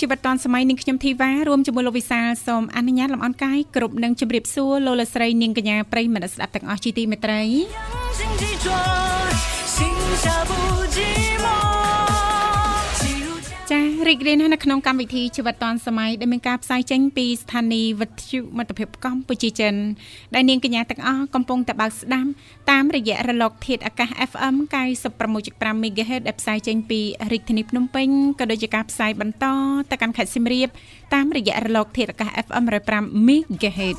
ជីវិតឌွန်សម័យនាងខ្ញុំធីវ៉ារួមជាមួយលោកវិសាលសូមអនុញ្ញាតលំអរកាយគ្រប់នឹងជម្រាបសួរលោកលស្រីនាងកញ្ញាប្រិយមិត្តស្ដាប់ទាំងអស់ជាទីមេត្រី រីករាយណាស់នៅក្នុងកម្មវិធីជីវិតឌွန်សម័យដែលមានការផ្សាយចេញពីស្ថានីយ៍វិទ្យុមិត្តភាពកម្ពុជាចិនដែលនាងកញ្ញាទាំងអស់កំពុងតែបើកស្ដាប់តាមរយៈរលក ធាតុអាកាស FM 96.5 MHz ដែលផ្សាយចេញពីរាជធានីភ្នំពេញក៏ដូចជាការផ្សាយបន្តទៅកាន់ខេត្តសៀមរាបតាមរយៈរលក ធាតុអាកាស FM 105 MHz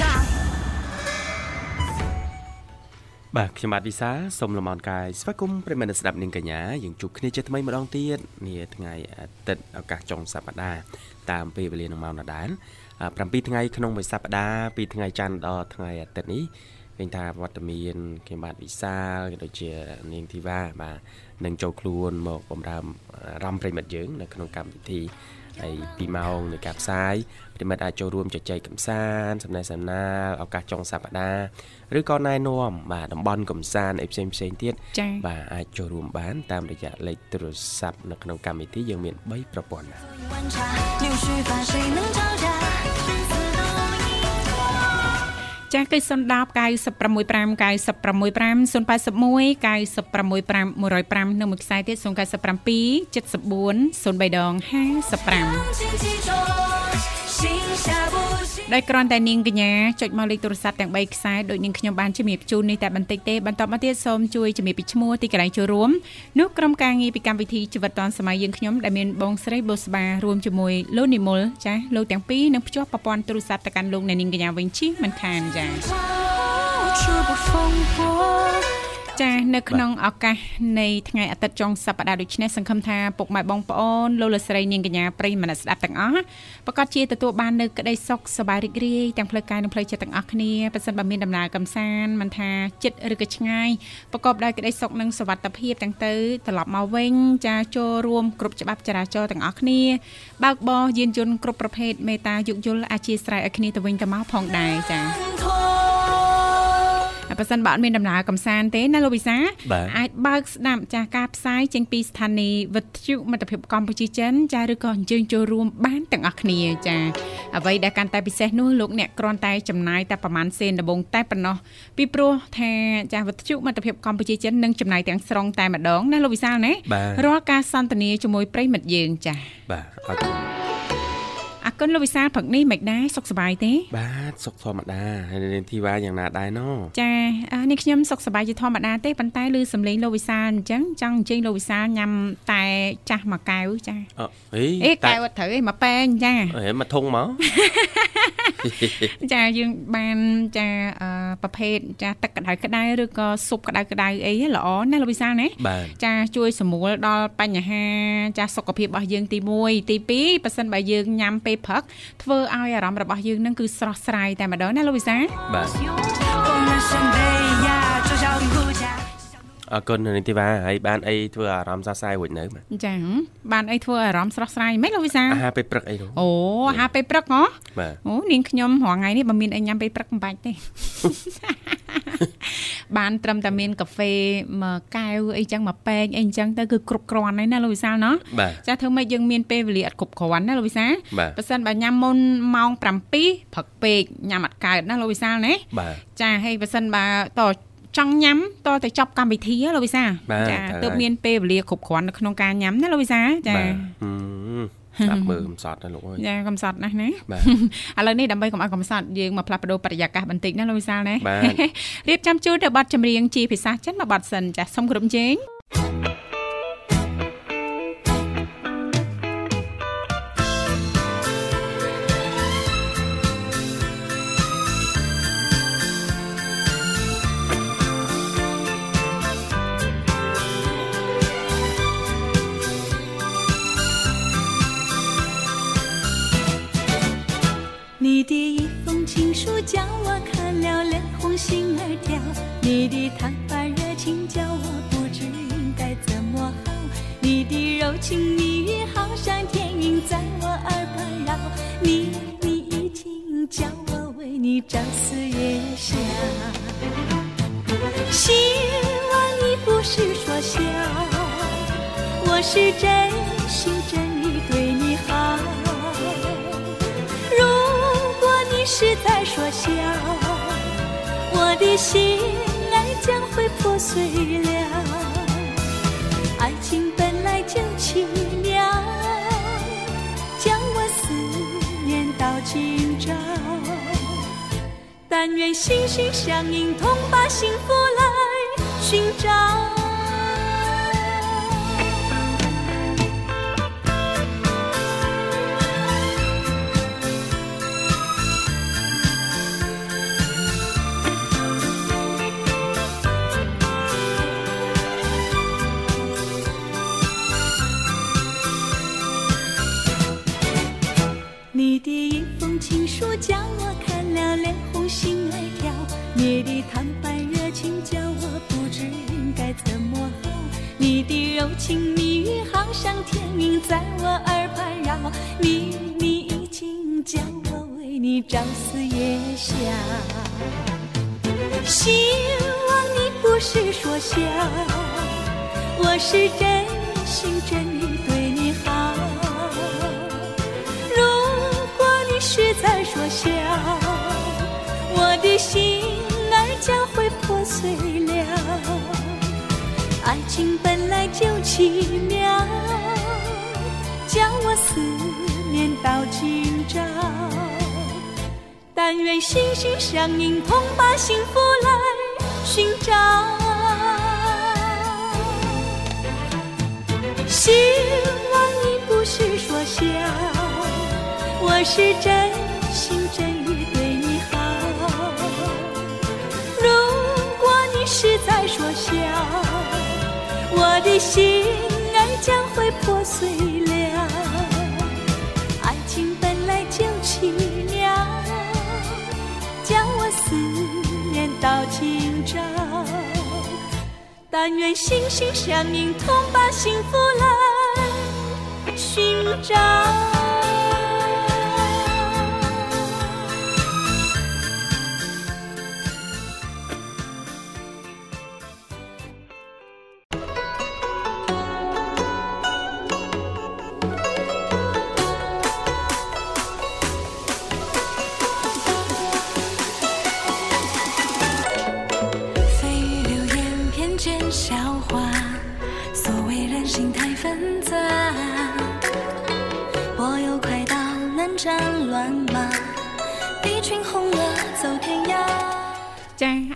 ចា៎ បាទខ្ញុំបាទវិសាសូមលំអរកាយស្វាគមន៍ប្រិមត្តស្ដាប់នាងកញ្ញាយើងជួបគ្នាជាថ្មីម្ដងទៀតនាថ្ងៃអាទិត្យឱកាសចុងសប្ដាហ៍តាមពេលវេលានឹងម៉ោងដដែល7ថ្ងៃក្នុងមួយសប្ដាហ៍ពីថ្ងៃច័ន្ទដល់ថ្ងៃអាទិត្យនេះឃើញថាវត្តមានខ្ញុំបាទវិសាលក៏ដូចជានាងធីវ៉ាបាទនឹងចូលខ្លួនមកបំរើអារម្មណ៍ប្រិមិត្តយើងនៅក្នុងកម្មវិធីហើយ2ម៉ោងនៃការផ្សាយ ប្រិមិត្តអាចចូលរួមជជែកកម្សាន្តសំណេះសំណាលឱកាសចុងសប្តាហ៍ឬក៏ណែនាំបាទតំបន់កម្សាន្តអីផ្សេងផ្សេងទៀតបាទអាចចូលរួមបានតាមរយៈលេខទូរស័ព្ទនៅក្នុងកម្មវិធីយើងមាន3ប្រព័ន្ធចាស់គឺ010 965 965 081 965 105និងមួយខ្សែទៀត097 74 03ដង55 ដោយគ្រាន់តែនាងកញ្ញាចុចមកលេខទូរស័ព្ទទាំង3ខ្សែដោយនាងខ្ញុំបានជំរាបជូននេះតែបន្តិចទេបន្តមកទៀតសូមជួយជំរាបពីឈ្មោះទីកន្លែងចូលរួមនោះក្រុមការងារពីកម្មវិធីជីវិតឌွန်សម័យយើងខ្ញុំដែលមានបងស្រីបូស្បារួមជាមួយលោកនិមលចាស់លោកទាំងពីរនឹងភ្ជាប់ប្រព័ន្ធទូរស័ព្ទទៅកាន់លោកអ្នកនាងកញ្ញាវិញជិះមិនខានចា៎ ចានៅក្នុងឱកាសនៃថ្ងៃអាទិត្យចុងសប្តាហ៍ដូចនេះសង្ឃឹមថាពុកម៉ែបងប្អូនលោកលស្រីនាងកញ្ញាប្រិយមិត្តស្ដាប់ទាំងអស់ប្រកាសជាទទួលបាននៅក្តីសុខសប្បាយរីករាយទាំងផ្លូវកាយនិងផ្លូវចិត្តទាំងអស់គ្នាប៉ះសិនបើមានដំណើរកំសាន្តមិនថាចិត្តឬក៏ឆ្ងាយប្រកបដោយក្តីសុខនិងសុវត្ថិភាពទាំងទៅត្រឡប់មកវិញចាចូលរួមគ្រប់ច្បាប់ចរាចរណ៍ទាំងអស់គ្នាបើកបរយានយន្តគ្រប់ប្រភេទមេត្តាយោគយល់អធិស្ឋានឲ្យគ្នាទៅវិញទៅមកផងដែរចា បើសិនបើអត់មានដំណើរកំសាន្តទេណាលោកវិសាអាចបើកស្ដាប់ចាស់ការផ្សាយចេញពីស្ថានីយ៍វិទ្យុមិត្តភាពកម្ពុជាចិនចាស់ឬក៏អញ្ជើញចូលរួមបានទាំងអស់គ្នាចាអ្វីដែលកាន់តែពិសេសនោះលោកអ្នកគ្រាន់តែចំណាយតែប្រហែលសេនដំបងតែប៉ុណ្ណោះពីព្រោះថាចាស់វិទ្យុមិត្តភាពកម្ពុជាចិននឹងចំណាយទាំងស្រុងតែម្ដងណាលោកវិសាលណារាល់ការសន្ទនាជាមួយប្រិមិត្តយើងចាបាទអរគុណអរ គុណលោកវិសាលព្រឹកនេះមិនដែរសុខសប្បាយទេ បាទសុខធម្មតាហើយនាងធីវ៉ាយ៉ាងណាដែរណចានេះខ្ញុំសុខសប្បាយជាធម្មតាទេប៉ុន្តែឮសំឡេងលោកវិសាលអញ្ចឹងចង់អញ្ជើញលោកវិសាលញ៉ាំតែចាស់មួយកែវចាអីអេកែវអត់ត្រូវឯងមកប៉ែងចាអេមកធុងមក ចាយើងបានចាប្រភេទចាទឹកក្តៅក្តៅឬក៏ស៊ុបក្តៅក្តៅអីល្អណាលោកវិសាលណាចាជួយសម្រួលដល់បញ្ហា ចាសុខភាពរបស់យើងទី1ទី2ប៉ះសិនបើយើងញ៉ាំពេលពេលព្រឹកធ្វើឲ្យអារម្មណ៍របស់យើងនឹងគឺស្រស់ស្រាយតែម្ដងណាលោកវិសាបាទ អរគុណនាងធីវ៉ាហើយបានអីធ្វើអារម្មណ៍សរសើររួចនៅចាបានអីធ្វើអារម្មណ៍ស្រស់ស្រាយមិនលោកវិសាអាហារពេលព្រឹកអីនោះអូអាហារពេលព្រឹកហ៎អូនាងខ្ញុំរាល់ថ្ងៃនេះបើមានអីញ៉ាំពេលព្រឹកមិនបាច់ទេបានត្រឹមតែមានកាហ្វេមួយកែវអីចឹងមួយប៉ែងអីចឹងទៅគឺគ្រប់គ្រាន់ហើយណាលោកវិសាលណោះចាធ្វើម៉េចយើងមានពេលវេលាអត់គ្រប់គ្រាន់ណាលោកវិសាលបើសិនបើញ៉ាំមុនម៉ោង7ព្រឹកពេកញ៉ាំអត់កើតណាលោកវិសាលណាចាហើយបើសិនបើត ចង់ញ៉ាំតតែចប់កម្មវិធីលោកវិសាចាទើបមានពេលវេលាគ្រប់គ្រាន់នៅក្នុងការញ៉ាំណាលោកវិសាចាស្ដាប់មើលកំសត់ណាលោកអើយចាកំសត់ណាស់ណាបាទឥឡូវនេះដើម្បីកុំឲ្យកំសត់យើងមកផ្លាស់ប្ដូរបរិយាកាសបន្តិចណាលោកវិសាលណាបាទរៀបចំជូនទៅប័ណ្ណចម្រៀងជាភាសាចិនមួយប័ណ្ណសិនចាសូមគ្រប់ជេង 朝思夜想，希望你不是说笑，我是真心真意对你好。如果你是在说笑，我的心爱将会破碎了。但愿心心相印，同把幸福来寻找。笑，我是真心真意对你好。如果你是在说笑，我的心儿将会破碎了。爱情本来就奇妙，将我思念到今朝。但愿心心相印，同把幸福来寻找。希望你不是说笑，我是真心真意对你好。如果你是在说笑，我的心儿将会破碎了。爱情本来就奇妙。思念到今朝，但愿心心相印，同把幸福来寻找。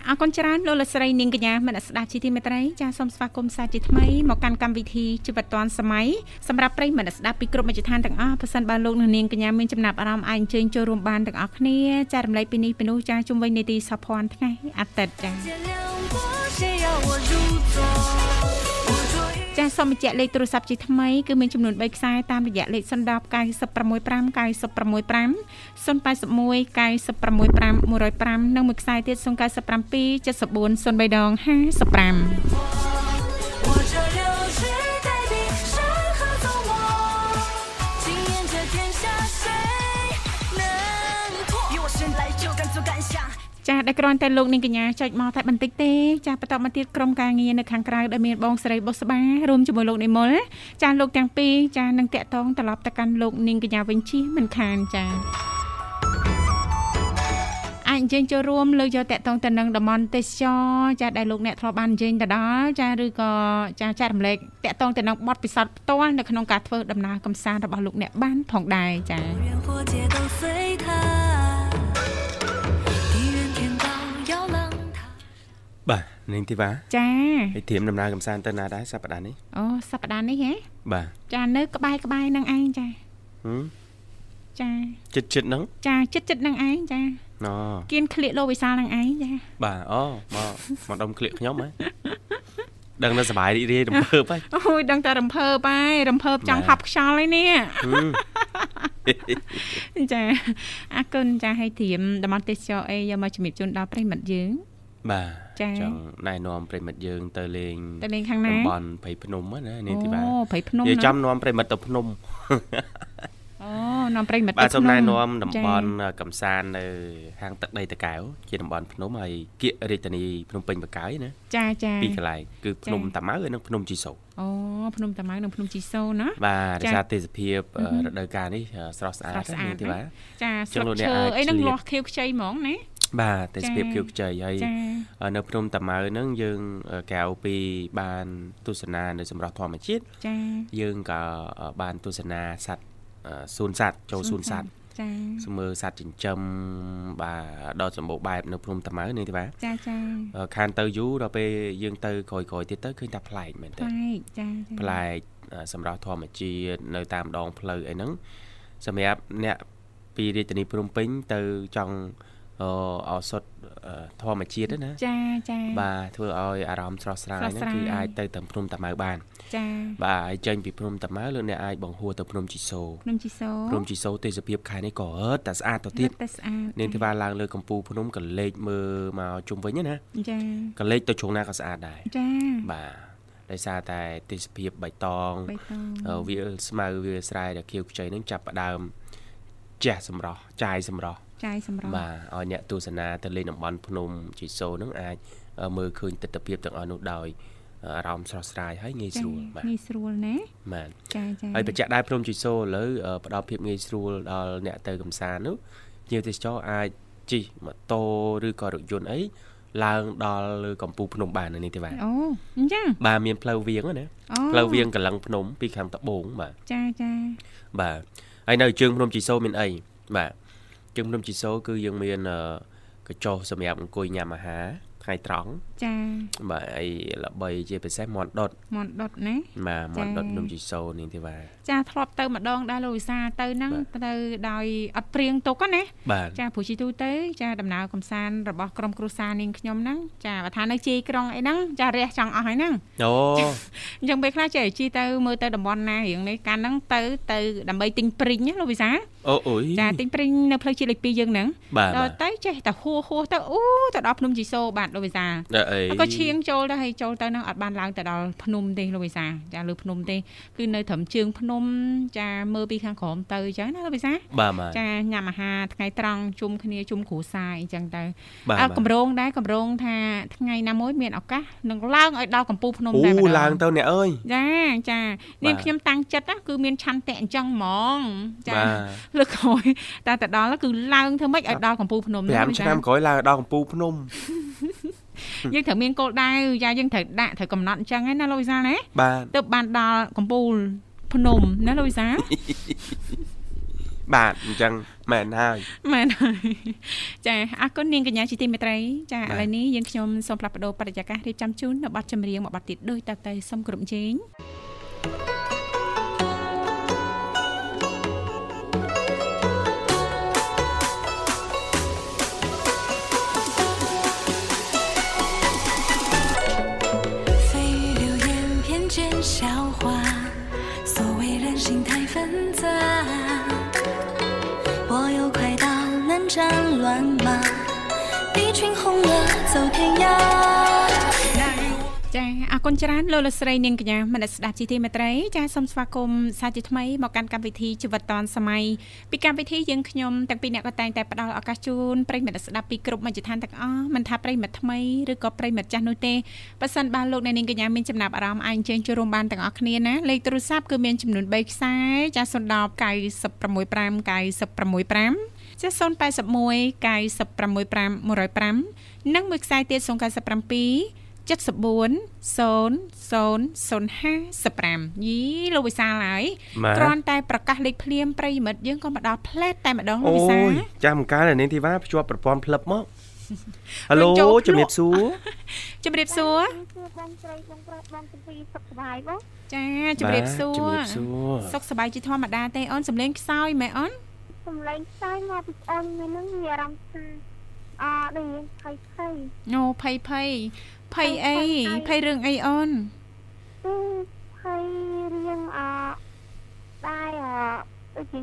អរគុណច្រើនលោកលស្រីនាងកញ្ញាមនស្ដាប់ជីទីមេត្រីចាសសូមស្វាគមន៍សាជាថ្មីមកកាន់កម្មវិធីជីវិតឌွန်សម័យសម្រាប់ប្រិយមិត្តស្ដាប់ពីគ្រប់មជ្ឈដ្ឋានទាំងអស់ប៉ះសិនបើលោកនាងកញ្ញាមានចំណាប់អារម្មណ៍អាចអញ្ជើញចូលរួមបានទាំងអស់គ្នាចារំលែកពីនេះពីនោះចាជុំវិញនីតិសភ័ណ្ឌថ្ងៃអាទិត្យចា ចាសសូមបញ្ជាក់លេខទូរស័ព្ទជាថ្មីគឺមានចំនួន3ខ្សែតាមរយៈលេខ010 965 965 081 965 105និងមួយខ្សែទៀត097 74 ចាដែលគ្រាន់តែលោកនាងកញ្ញាចុចមកតែបន្តិចទេចាបន្តមកទៀតក្រុមការងារនៅខាងក្រៅដែលមានបងស្រីបុស្បារួមជាមួយលោកនិមលចាលោកទាំងពីរចានឹងតាក់ទងត្រឡប់ទៅកាន់លោកនាងកញ្ញាវិញជិះមិនខានចាអាចអញ្ជើញចូលរួមលើកយកតកតងទៅនឹងតំបន់ទេសចរចាដែលលោកអ្នកធ្លាប់បានអញ្ជើញទៅដល់ចាឬក៏ចាចែករំលែកតកតងទៅនឹងបទពិសោធន៍ផ្ទាល់នៅក្នុងការធ្វើដំណើរកំសាន្តរបស់លោកអ្នកបានផងដែរចា បាទនាងធីវ៉ាចាហើយធៀមដំណើរកំសាន្តទៅណាដែរសប្តាហ៍នេះអូសប្តាហ៍នេះហ៎បាទចានៅក្បែរក្បែរនឹងឯងចាហឹមចាចិត្តចិត្តហ្នឹងចាចិត្តចិត្តនឹងឯងចាណ៎គៀនក្លៀកលោកវិសាលនឹងឯងចាបាទអូមកមកដុំក្លៀកខ្ញុំហ៎ដឹងតែសប្បាយរីករាយរំភើបហើយអូយដឹងតែរំភើបហើយរំភើបចង់បាទហប់ខ្យល់ហើយនេះហឹមចាអរគុណចាឲ្យធៀមតំបន់ទេសចរអីយកមកជំរាបជូនដល់ប្រិមិត្តយើង បាទចា៎ចង់ណែនាំប្រិមិត្តយើងទៅលេងទៅលេងខាងណាតំបន់ភ័យភ្នំហ្នឹងណានាងធីវ៉ាអូព្រៃភ្នំនិយាយណាចំនាំប្រិមិត្តទៅភ្នំអូនាំប្រិមិត្តបាទសូមណែនាំភ្តំបន់កំសាន្តនៅហាងទឹកដីតកែវជាតំបន់ភ្នំហើយគៀករាជធានីភ្នំពេញបកាយណាចាចាពីរកន្លែងគឺភ្នំចា៎តាម៉ៅហើយនិងភ្នំជីសូអូភ្នំតាម៉ៅនិងភ្នំជីសូណាបាទចា៎ដោយសារទេសភាពអឺរដូវកាលនេះអឺស្រស់ស្អាតស្រស់ស្អាតនាងធីវ៉ាចាចឹស្ងលឹលោកកអ្នកឈើអាចអីហ្នឹងឆ្លៀតលាស់ខៀវខ្ចីហ្មងណា បាទទេសភាពចា៎ខៀវខ្ចីហើយចាអឺនៅភ្នំតាម៉ៅហ្នឹងយើងអឺក្រៅពីបានទស្សនានៅសម្រស់ធម្មជាតិចាយើងក៏អឺបានទស្សនាសត្វអឺសួនសត្វចូលសួនសត្វចាស្មើសត្វចិញ្ចឹមបាទដ៏សម្បូរបែបនៅភ្នំតាម៉ៅនេះទេបាទចាចាអឺខានទៅយូរដល់ពេលយើងទៅក្រោយៗទៀតទៅឃើញថាប្លែកមែនប្ទេលែកចាចាប្លែកអឺសម្រាប់ធម្មជាតិនៅតាមដងផ្លូវអីហ្នឹងសម្រាប់អ្នកពីរាជធានីភ្នំពេញទៅចង់ អឺអោសុតអឺធម្មជាតិហ្នឹងណាចាចាបាទធ្វើឲ្យអារម្មណ៍ស្រស់ស្រាយស្រស់ហ្នឹងស្រាយគឺអាចទៅតាមភ្នំតាម៉ៅបានចាបាទហើយចេញពីភ្នំតាម៉ៅលោកអ្នកអាចបង្ហួរទៅភ្នំជីសូភ្នំជីសូភ្នំជីសូទេសភាពខែនេះក៏រឹតតែស្អាតទៅទៀតតែស្អាតនាងធីវ៉ាឡើងលើកំពូលភ្នំក៏លេចមើលមកជុំវិញហ្នឹងណាចាក៏លេចទៅជ្រុងណាក៏ស្អាតដែរចាបាទដោយសារតែទេសភាពបៃតងបៃតងអឺវាលស្មៅវាលស្រែដែលខៀវខ្ចីហ្នឹងចាប់ផ្ដើមជះសម្រស់ចាយសម្រស់ ចាយសម្រាប់បាទឲ្យអ្នកទស្សនាទៅលេងតំបន់ភ្នំជីសូហ្នឹងអាចអឺមើលឃើញទស្សនវិជ្ជាទាំងអស់នោះដោយអារម្មណ៍ស្រស់ស្រាយហើយងាយស្រួលបាទងាយស្រួលណាបាទចាចាហើយបច្ចៈដែរភ្នំជីសូឥឡូវអឺផ្ដល់ភាពងាយស្រួលដល់អ្នកទៅកំសាន្តនោះភ្ញៀវទេសចរអាចជិះម៉ូតូឬក៏រថយន្តអីឡើងដល់លើកំពូលភ្នំបាននៅនេះទេបាទអូអញ្ចឹងបាទមានផ្លូវវាងហ្នឹងណាអូផ្លូវវាងកលឹងភ្នំពីខាងត្បូងបាទចាចាបាទហើយនៅជើងភ្នំជីសូមានអីបាទ ជើងភ្នំជីសូគឺយើងមានអឺកញ្ចុះសម្រាប់អង្គុយញ៉ាំអាហារថ្ងៃត្រង់ចាបាទហើយល្បីជាពិសេសមន់ដុតមន់ដុតណាបាទមន់ដុតចា៎ភ្នំជីសូនេះទេបាទ ចាធ្លាប់ទៅម្ដងដែរលោកវិសាទៅហ្នឹងបាទទៅដោយអត់ព្រៀងទុកហ្នឹងណាបាទចាព្រោះជីទូទៅចាដំណើរកំសាន្តរបស់ក្រុមគ្រួសារនាងខ្ញុំហ្នឹងចាបើថានៅជ័យក្រុងអីហ្នឹងចារះចង់អស់ហើយហ្នឹងអូអញ្ចឹងពេលខ្លះចេះជីទៅមើលទៅតំបន់ណារៀងនេះកាលហ្នឹងទៅទៅដើម្បីទិញព្រីងណាលោកវិសាអូអុយចាទិញព្រីងនៅផ្លូវជាតិលេខ2យើងហ្នឹងបាទដល់បាទទៅចេះតែហួហួទៅអូទៅដល់ភ្នំជីសូបាទលោកវិសាដល់អីហើយក៏ឈៀងចូលទៅហើយចូលទៅហ្នឹងអត់បានឡើងទៅដល់ភ្នំទេលោកវិសាចាលើភ្នំទេគឺនៅត្រឹមជើងភ្នំចាមើលពីខាងក្រោមទៅអញ្ចឹងណាលោកវិសាបាទបាទចាញ៉ាំអាហារថ្ងៃត្រង់ជុំគ្នាជុំគ្រួសារអីចឹងទៅបាទអើបាទកម្រងដែរកម្រងថាថ្ងៃណាមួយមានឱកាសនឹងឡើងឲ្យដល់កំពូលភ្នំអូតែម្ដងឡើងទៅអ្នកអើយចាចាបាទនាងខ្ញុំតាំងចិត្តណាគឺមានឆន្ទៈអញ្ចឹងហ្មងចាបាទលើកក្រោយតែទៅដល់គឺឡើងធ្វើម៉េចឲ្យដល់កំពូលភ្នំ5ឆ្នាំក្រោយឡើងដល់កំពូលភ្នំយើងត្រូវមានគោលដៅយ៉ាយើងត្រូវដាក់ត្រូវកំណត់អញ្ចឹងឯណាលោកវិសាលណាបាទទើបបានដល់កំពូល ភ្នំណាលោកវិសាលបាទអញ្ចឹងមែនហើយមែនហើយចាអរគុណនាងកញ្ញាជាទីមេត្រីចាបាទឥឡូវនេះយើងខ្ញុំសូមផ្លាស់ប្ដូរបរិយាកាសរៀបចំជូននៅប័ណ្ណចម្រៀងមួយប័ណ្ណទៀតដូចតទៅសូមគ្រប់ជេង蜚心太纷杂，我有快刀能斩乱麻，敌群红了走天涯。 ចាអរគុណច្រើនលោកលោកស្រីនាងកញ្ញាមនស្សស្ដាប់ជីទីមេត្រីចាសូមស្វាគមន៍សាជាថ្មីមកកាន់កម្មវិធីជីវិតឌွန်សម័យពីកម្មវិធីយើងខ្ញុំទាំងពីរអ្នកក៏តែងតែផ្ដល់ឱកាសជូនប្រិយមិត្តស្ដាប់ពីគ្រប់មជ្ឈដ្ឋានទាំងអស់មិនថាប្រិយមិត្តថ្មីឬក៏ប្រិយមិត្តចាស់នោះទេបើសិនបានលោកអ្នកនាងកញ្ញាមានចំណាប់អារម្មណ៍អាចអញ្ជើញចូលរួមបានទាំងអស់គ្នាណាលេខទូរស័ព្ទគឺមានចំនួន3ខ្សែចា010 965 965ចា081 965 105និងមួយខ្សែទៀត097 74 0055យីលោកវិសាលហើយគ្រាន់តែប្រកាសលេខភ្លាមប្រិយមិត្តយើងក៏មកដល់ផ្លែតតែម្ដងលោកវិសាលចាំម្កាលនាងធីវ៉ាភ្ជាប់ប្រព័ន្ធផ្លឹបមកហៅឡូជំរាបសួរជំរាបសួរបងស្រីបងប្រុសបងទាំងពីរសុខសប្បាយបងចាជំរាបសួរជំរាបសួរសុខសប្បាយជាធម្មតាទេអូនសំលេងខ្សោយមែនអូនសំលេងខ្សោយមកពីអូនមាននឹងមានអារម្មណ៍ថាអឺដូចភ័យភ័យអូភ័យភ័យ ភ័យអីភ័យរឿងអីអូនភ័យរឿងអតែអដូចជា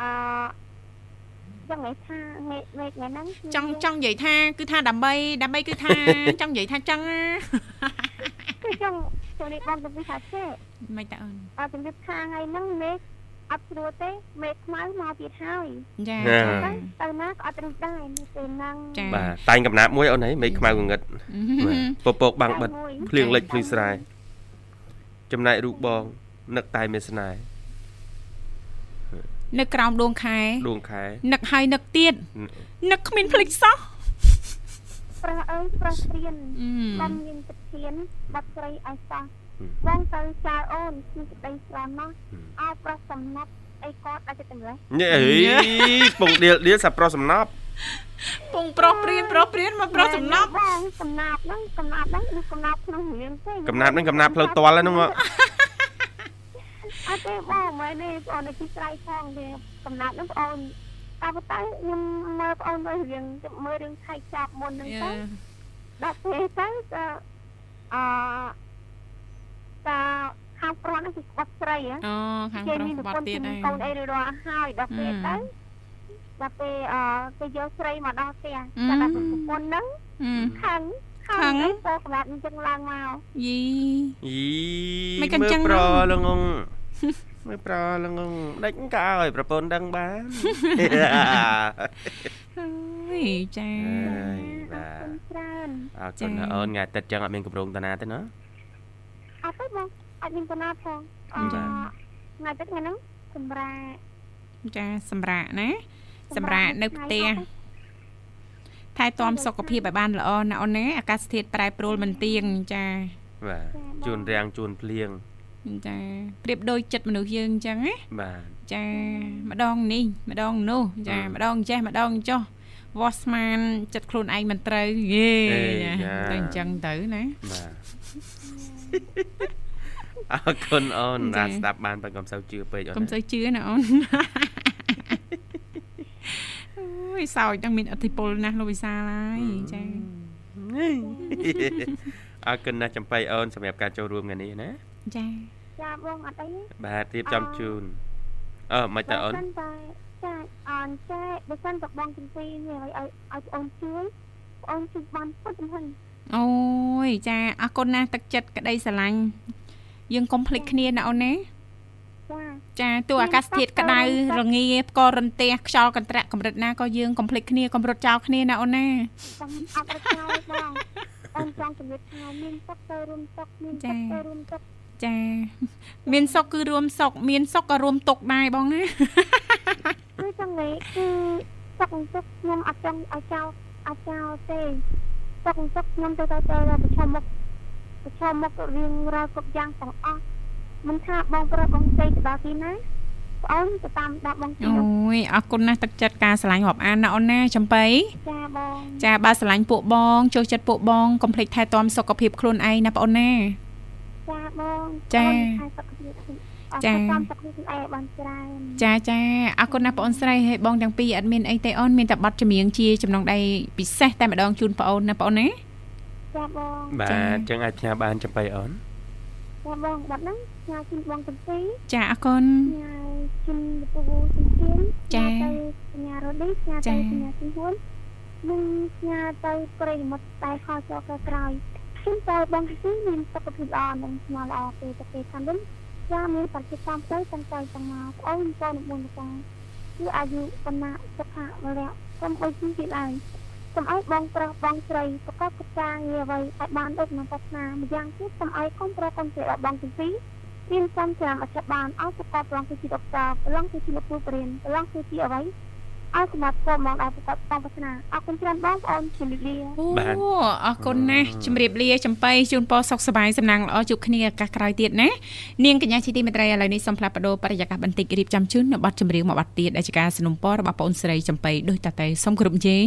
អចង់និយាយថាមេមេថ្ងៃហ្នឹងចង់ចង់និយាយថា គឺថាដើម្បីដើម្បីគឺថាចង់និយាយថាចឹងគឺចង់ចូលនេះបងទៅវិសាចេមិនតើអូនអត់ជំរាបថាថ្ងៃហ្នឹងមេ អត់ស្រួលទេមេខ្មៅមកទៀតហើយចាទៅណាក៏អត់រឹសដែរនៅពេលហ្នឹងបាទតែងកំណាប់មួយអូនហីមេខ្មៅងងឹតពពកបាំងបិទភ្លៀងលិចភ្លឺស្រែចំណែករូបបងនឹកតែមេស្នេហ៍នឹកក្រោមដួងខែដួងខែនឹកហើយនឹកទៀតនឹកគ្មានភ្លេចសោះប្រះអើយប្រះព្រៀនបំមានទឹកធានបាត់ស្រីអៃសោះ បងទៅចៅអូនខ្ញុំក្តីស្រណោះអោប្រុសសំណាប់អីគាត់អាចទៅម្លេះញ៉េអីពងដៀលដៀលសាប្រុសសំណាប់ពងប្រុសព្រៀនប្រុសព្រៀនមកប្រុសសំណាប់បងសំណាប់ហ្នឹងសំណាប់ហ្នឹងគឺសំណាប់ក្នុងរៀនទេកំណាប់ហ្នឹងកំណាប់ផ្លូវតលហ្នឹងមកអត់ទេបងមើលនេះបងនៅទីស្រ័យផងទេកំណាប់ហ្នឹងបងតែប៉ុន្តែខ្ញុំមើលបងមើលរឿងមើលរឿងខៃចាប់មុនហ្នឹងទៅដល់ពេលទៅក៏អឺ តាខាងប្រុសហ្នឹងគឺក្បត់ស្រីអូខាងប្រុសក្បត់ទៀតហើយកូនអីរាល់ហើយដល់ពេលទៅដល់ពេលអឺគេយកស្រីមកដល់ផ្ទះតែដល់ប្រពន្ធហ្នឹងខឹងខឹងទៅក្បាត់អញ្ចឹងឡើងមកយីយីមិនកញ្ចឹងប្រលងងមើលប្រលងងដេចក៏ឲ្យប្រពន្ធដឹងបានអើយចាបាទច្រើនអរគុណអូនថ្ងៃអាទិត្យចឹងអត់មានកម្រងតាណាទេណា អត់ទេបងអត់មានបណ្ណាផងអឺថ្ងៃទឹកថ្ងៃហ្នឹងសម្រាប់ចាសម្រាប់ណាសម្រាប់នៅផ្ទះថែទាំសុខភាពឲ្យបានល្អណាអូនណាអាកាសធាតុប្រែប្រួលមិនទៀងចាបាទជួនរាំងជួនភ្លៀងចាប្រៀបដូចចិត្តមនុស្សយើងអញ្ចឹងណាបាទចាម្ដងនេះម្ដងនោះចាម្ដងចេះម្ដងចុះ វាស់ស្មានចិត្តខ្លួនឯងមិនត្រូវយេទៅអញ្ចឹងទៅណាបាទអរគុណអូនណាស្ដាប់បានប៉ុន្តែកុំសូវជឿពេកអូនកុំសូវជឿណាអូនអូយសោចទាំងមានអធិពលណាស់លោកវិសាលហើយចាអរគុណណាស់ចំបៃអូនសម្រាប់ការចូលរួមថ្ងៃនេះណាចាចាបងអត់អីបាទរៀបចំជូនអឺមិនតើអូន ចាអនចាបើសិនតបងជំពីនេះឲ្យឲ្យអូនជួយអូនជួយបានពុតហ្នឹងអូយចាអរគុណណាស់ទឹកចិត្តក្តីស្រឡាញ់យើងកុំភ្លេចគ្នាណាអូនណាចាទូអាកាសធាតុក្តៅរងាផ្គររន្ទះខ្យល់កន្ត្រាក់កម្រិតណាក៏យើងកុំភ្លេចគ្នាកុំរត់ចោលគ្នាណាអូនណាចាំអត់រត់ចោលបងអូនចង់ជំរាបថាមានសុខទៅរួមសុខមានសុខទៅរួមសុខ ចាមានសុខគឺរួមសុខមានសុខក៏រួមទុកដែរបងណាគឺចង់និយាយគឺសុខសុខខ្ញុំអត់ចង់ឲ្យចោលអត់ចោលទេសុខសុខខ្ញុំទៅទៅប្រឈមមុខប្រឈមមុខរៀងរាល់គ្រប់យ៉ាងទាំងអស់មិនថាបងប្រុសបងស្រីទៅដល់ទីណាបងអូនទៅតាមដាក់បងទៀតអូយអរគុណណាស់ទឹកចិត្តការឆ្លាញ់រាប់អានណាអូនណាចំបៃចាបងចាបើឆ្លាញ់ពួកបងចូលចិត្តពួកបងកុំភ្លេចថែទាំសុខភាពខ្លួនឯងណាបងអូនណា ចាបងចាចាតាមសុខភាពខ្លួនឯងបានច្រើនចាចាអរគុណណាស់បងអូនស្រីហើយបងទាំងពីរអត់មានអីទេអូនមានតែប័ណ្ណចម្រៀងជាចំណងដៃពិសេសតែម្ដងជូនបងអូនណាបងអូនណាចាបងបាទចឹងអាចផ្ញើបានចំបៃអូនចាបងបាត់ហ្នឹងញ៉ាជិនបងទាំងពីរចាអរគុណញ៉ាជិនពូជំទានចាទៅញ៉ារ៉ូឌីញ៉ាទៅញ៉ាជំនួននិងញ៉ាទៅព្រៃមុតតែខោចោក្រក្រោយ ជិនទៅបងទាំងពីរមានសុខភាពល្អនិងស្មារតីល្អពេលទៅពេលខាងវិញចាមានបច្ចុប្បន្នទៅទាំងទៅទាំងមកអូនបងមុនតាគឺអាយុបណ្ណាសុខៈវរៈខ្ញុំអុយជីទៀតហើយសូមឲ្យបងប្រុសបងស្រីប្រកបកិច្ចការងារអ្វីឲ្យបានដូចក្នុងសាសនាម្យ៉ាងទៀតសូមឲ្យកូនប្រុសកូនស្រីរបស់បងទាំងពីររៀនសំច្រាមអត្ថបានឲ្យប្រកបប្រងគឺជាដុកទ័រប្រឡងគឺជាលោកគ្រូបរិញ្ញាប្រឡងគឺជាអ្វី ឲ្យសមត្ថភាពមកដល់ប្រកបតាមសាសនាអរគុណច្រើនបងប្អូនជំរាបលា អូ បាទ អរគុណណាស់ជំរាបលាចំបៃជូនពរសុខសប្បាយសំណាងល្អជួបគ្នាឱកាសក្រោយទៀតណានាងកញ្ញាជីទីមេត្រីឥឡូវនេះសូមផ្លាស់ប្ដូរបរិយាកាសបន្តិចរៀបចំជូននៅប័ណ្ណចម្រៀងមួយប័ណ្ណទៀតដែលជាការสนับสนุนរបស់បងអូនស្រីចំបៃដោយតាតែសូមគ្រប់ជេង